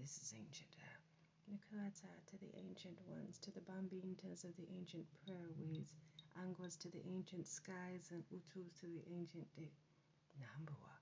This is ancient. Uh, Nukuata to the ancient ones, to the Bambintas of the ancient prayer ways, Angwas to the ancient skies, and Utus to the ancient day. Nambawa,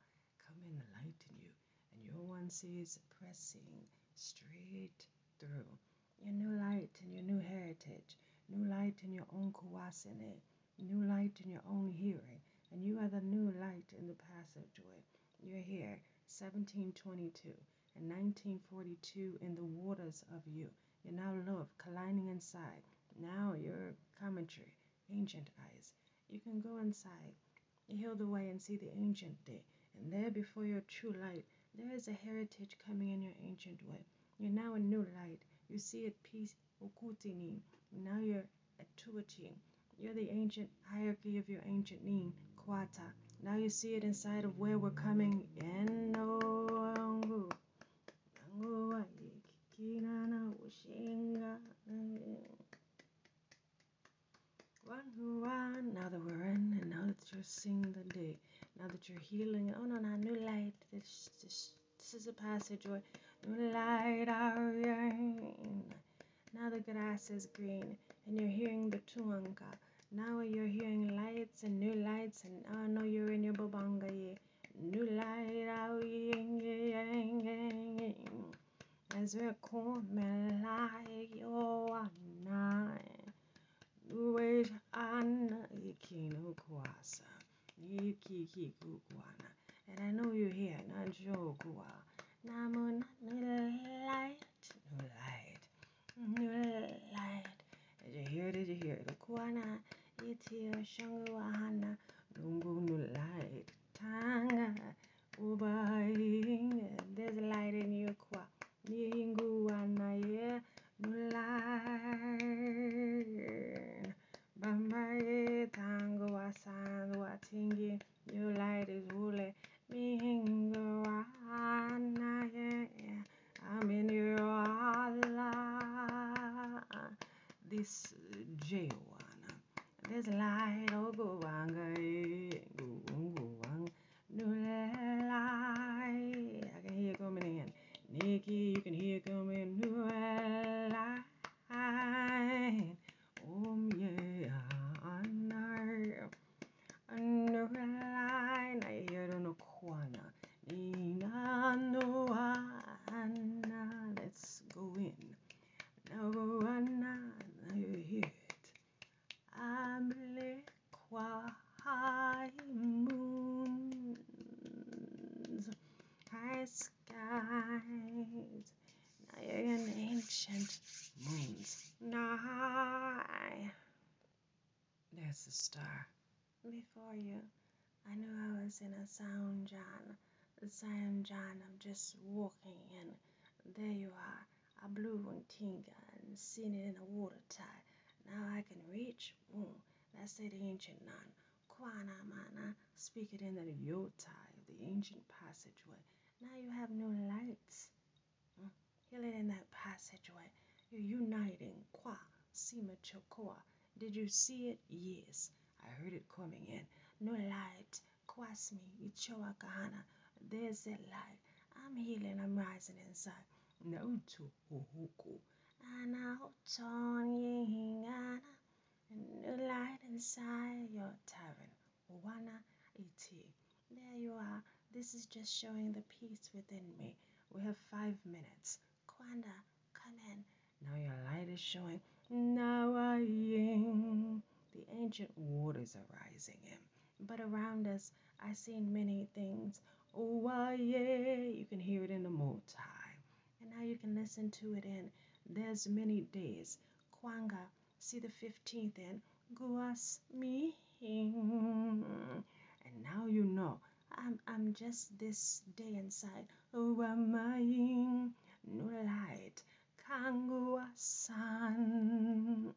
come in and enlighten you, and your one sees pressing straight through. Your new light and your new heritage, new light in your own kuwasane, new light in your own hearing, and you are the new light in the passageway. You're here, 1722 and 1942 in the waters of you. You're now love, colliding inside. Now your commentary, ancient eyes. You can go inside, heal the way and see the ancient day. And there before your true light, there is a heritage coming in your ancient way. You're now a new light. You see it peace, okutini. Now you're a. You're the ancient hierarchy of your ancient name, Kwata. Now you see it inside of where we're coming. Eno now that we're in, and now that you're seeing the day, now that you're healing, oh no, no, new light. This, this, this is a passageway. New light, our Now the grass is green, and you're hearing the tuanka. Now you're hearing lights and new lights, and oh no, you're in your babanga. New light, out, as we come like your nine. Wait, Anna, Ikino Kwasa, Iki Kukwana. And I know you're here, not Jokua. Namu, new light, new light, new light. Did you hear? Did you hear? The Kwana, Iti, Shanguahana, Dungu, new light, Tanga, Ubai. There's light in you, Kwa. Ninguanaye Nulai Bambaye Tango Wasan Watingi New light is Wule Minguanaye I'm in your Allah This J1 There's light oh go wanga New light I can hear it coming in Nikki, you can hear coming new line. Oh yeah, under, under line. I hear it on the corner. Nina no Let's go in. Now go on now you hear it. I'm high moons. High skies. Now you're in ancient moons. Nigh. There's the star. Before you, I knew I was in a sound John. The sound John of just walking and there you are. I blew one tinga and seen it in a water tide. Now I can reach. Boom. That's the ancient nun. Kwana mana. Speak it in the yotai the ancient passageway. Now you have new lights. Hmm? Heal it in that passageway. You're uniting. Kwa, Sima Chokoa. Did you see it? Yes. I heard it coming in. No light. Kwasmi, Ichoa Kahana. There's a light. I'm healing. I'm rising inside. No to Hohoku. Ana Hoton Yingana. New light inside your tavern. Wana Iti. There you are. This is just showing the peace within me. We have five minutes. Kwanda, come in. Now your light is showing. Now I am. The ancient waters are rising in. But around us, I see many things. Oh, why, yeah. You can hear it in the multi. And now you can listen to it in. There's many days. Kwanga, see the 15th in. Guas me. And now you know I'm, I'm just this day inside. Oh, am I no light? Kangua sun.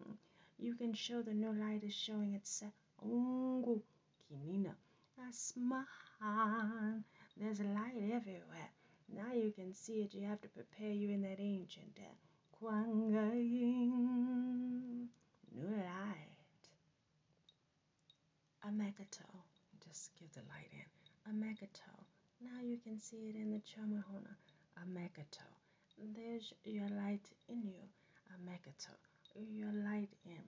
You can show the new light is showing itself. Ungu kinina. Asmahan. There's a light everywhere. Now you can see it. You have to prepare you in that ancient uh, Kwangayin. New light. Amagato. Just give the light in a. Now you can see it in the Chamahona, a. There's your light in you, Amekato. Your light in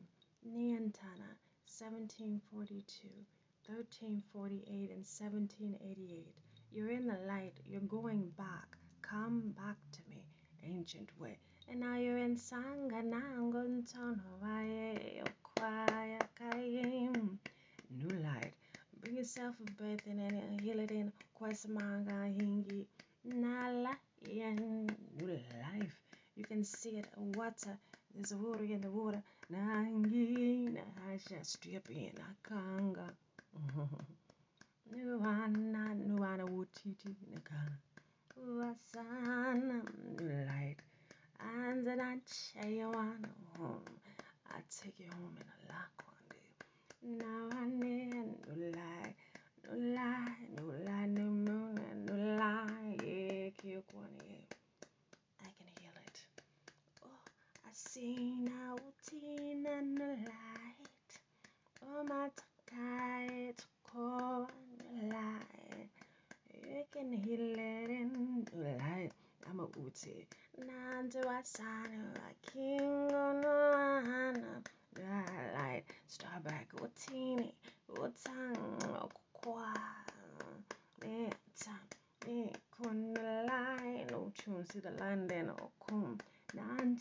Niantana, 1742, 1348, and 1788. You're in the light. You're going back. Come back to me, ancient way. And now you're in Okwaya Kayim. New light. Bring yourself a breath in and heal it in Kwasamanga Hingi. Nala new life. You can see it. Water. There's the water. Nangi Nahasha strip in Akanga. Nuana Nuana Wutiti Nakanga. Wasana light. And then I tell you one oh, home. I take you home in a lock one day. Now I need no lie, no lie, no lie, no moon, no lie. Yeah, cute one, yeah. I can heal it. Oh, I see now, Tina, no light. Oh, my tight, cold, light. You can heal it in the light. I'm a uti. Nandu asana, a king on the light. Starback, utini, utang, kwa. Time, kun the line, oh, no tune, see the land then, oh,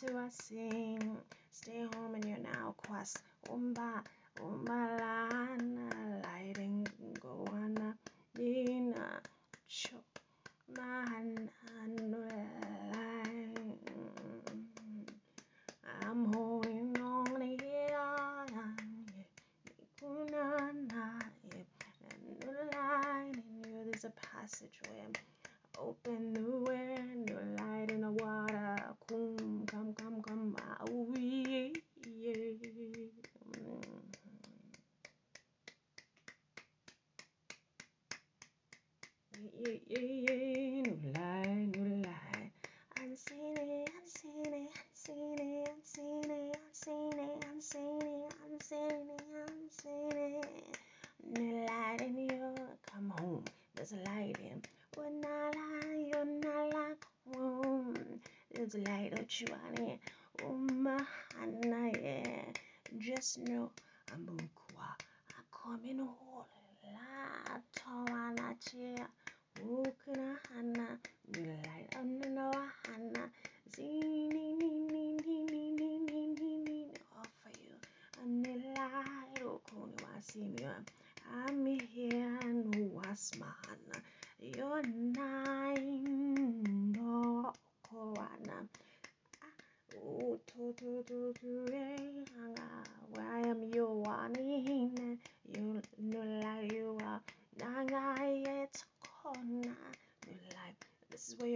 Nandu I sing, stay home and you're now quas. Umba, umba lana, lighting, go on, dina, cho. Man, I'm holding on here. And the light in you, there's a passageway. Open the window, light in the water. Come, come, come, come. Oh, yeah. Yeah, yeah, yeah, no lie, no lie. Unseen it, it, unseen it, it, unseen it, unseen it, unseen it, unseen it. Light in you, come home. There's a light in. When I lie, you're not like home. There's a light that you are in. Oh my, yeah. Just know I'm come in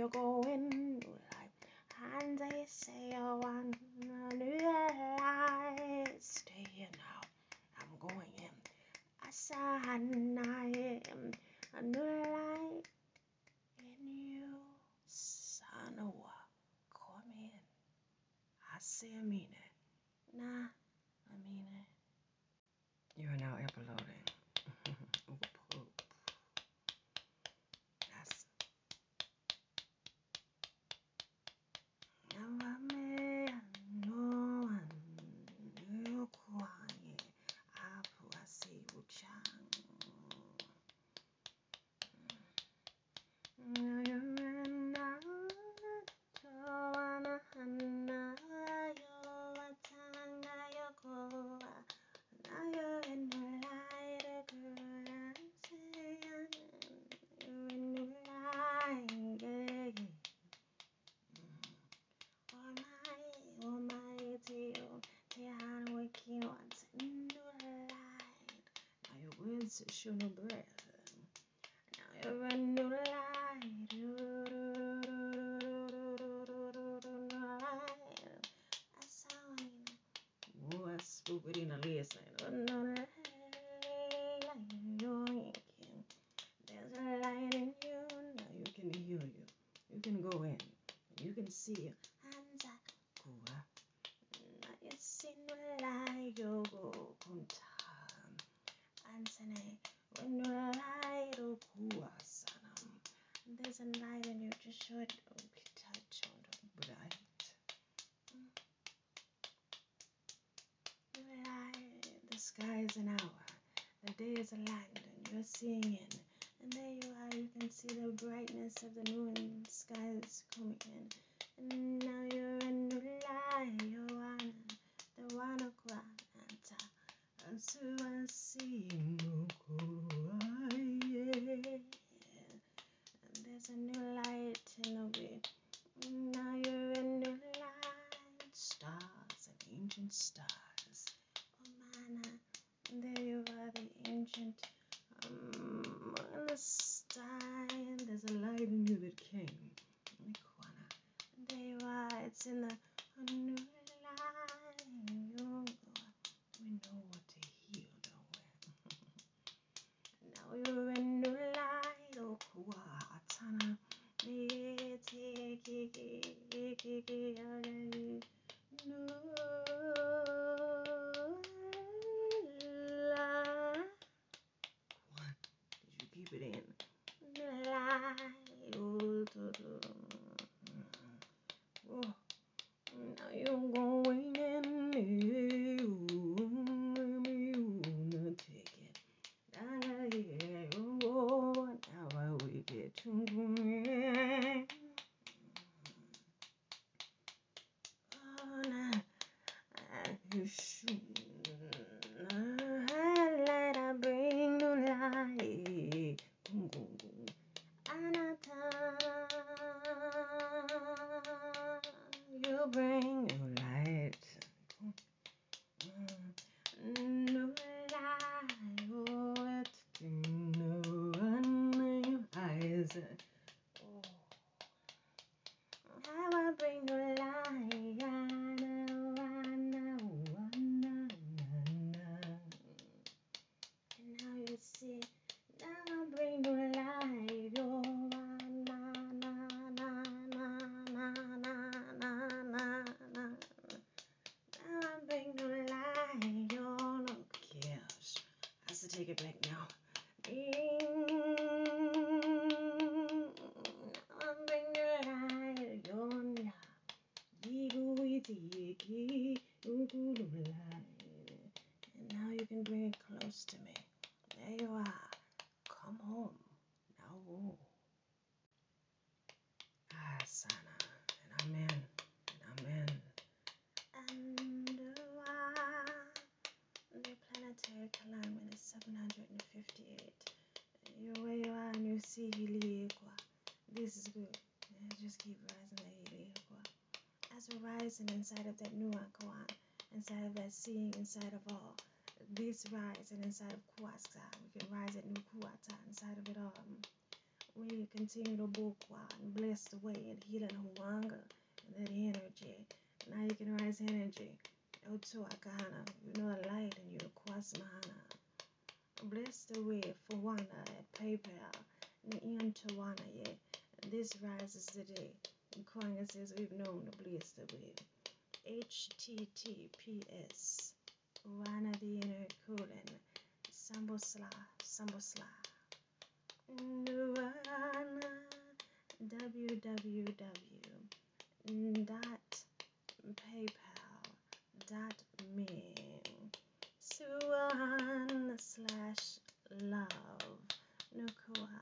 go Now a show no breath. Now you're a new light. I saw you. Oh, I spoke it in a listen. Oh, no, light, you're waking. There's a light in you. Now you can heal you. You can go in. You can see. Hands up. Kuwa. Na yesinula yogo kunta. Ansane. When you light okuwa sanam. There's a light in you. Just show it. Oh, touch on. Is an hour, the day is a land, and you're seeing in. And there you are, you can see the brightness of the moon, sky is coming in. And now you're in the light, you're on the one o'clock. Asuasino uh, yeah. And there's a new light in the way. Now you're in the light, stars and ancient stars. Oh man, there you are, the ancient um, in the and there's a light in you that came. There you are, it's in the 就是什 take it back now. And now you can bring it close to me. There you are. Come home. Now. Ah, Sana. And I'm in. And I'm in. And uh, the alignment is 758. You're where you are and you see Hiliekwa. This is good. Just keep rising the Hiliekwa. As we're rising inside of that Nuakoan, inside of that seeing inside of all, this rising inside of Kuasa, we can rise at Nukuata inside of it all. We continue to Bokwa and bless the way and healing Huanga and that energy. Now you can rise energy. Otu Akahana, you know the light in you, Kwasmahana. Bless the way for Wanda at PayPal. Nian Tawana, yeah. This rises today. And Kwanga says we've known bless the way. HTTPS. Wana the inner cooling. Sambosla, Sambosla. Nirvana. www. dot paypal me Suan slash love. Nukua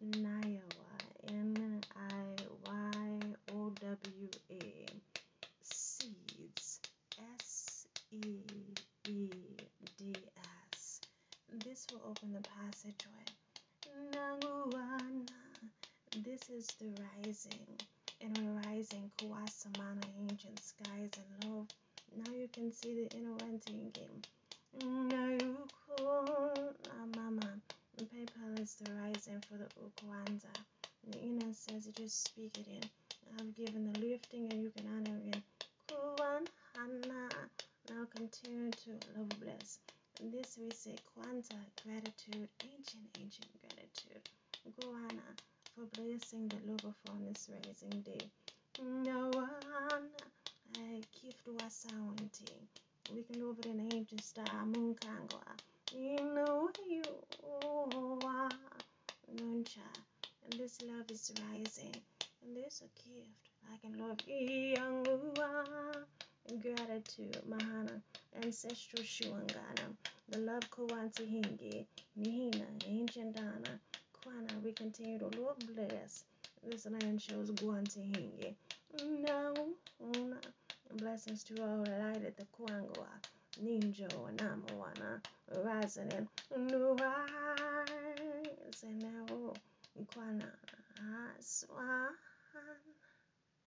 Niyowa N I Y O W A Seeds. S E E D S. This will open the passageway. Naguana This is the rising. And we're rising. Kuwasamana ancient skies and love. Can see the inner renting game. Nayuko uh, Mama. The PayPal is the rising for the Ukwanza. The inner says you just speak it in. I've given the lifting and you can honor it. Kuwan. Now continue to love bless. And this we say Kwanzaa gratitude, ancient, ancient gratitude. Gohana for blessing the Lord on this rising day. No one To us We can over an ancient star, moon kangwa. You know you are Nuncha. And this love is rising. And this a gift. I can love Yangua. Gratitude, Mahana, ancestral Shuangana. the love Kwanti Hingi, Nina, Ancient dana Kwana. We continue to Lord bless. This land shows Guanti Hingi. No, no. Blessings to all the light at the Kwangwa, Ninjo, Namawana, rising in new rise, and now Kwana, Swan.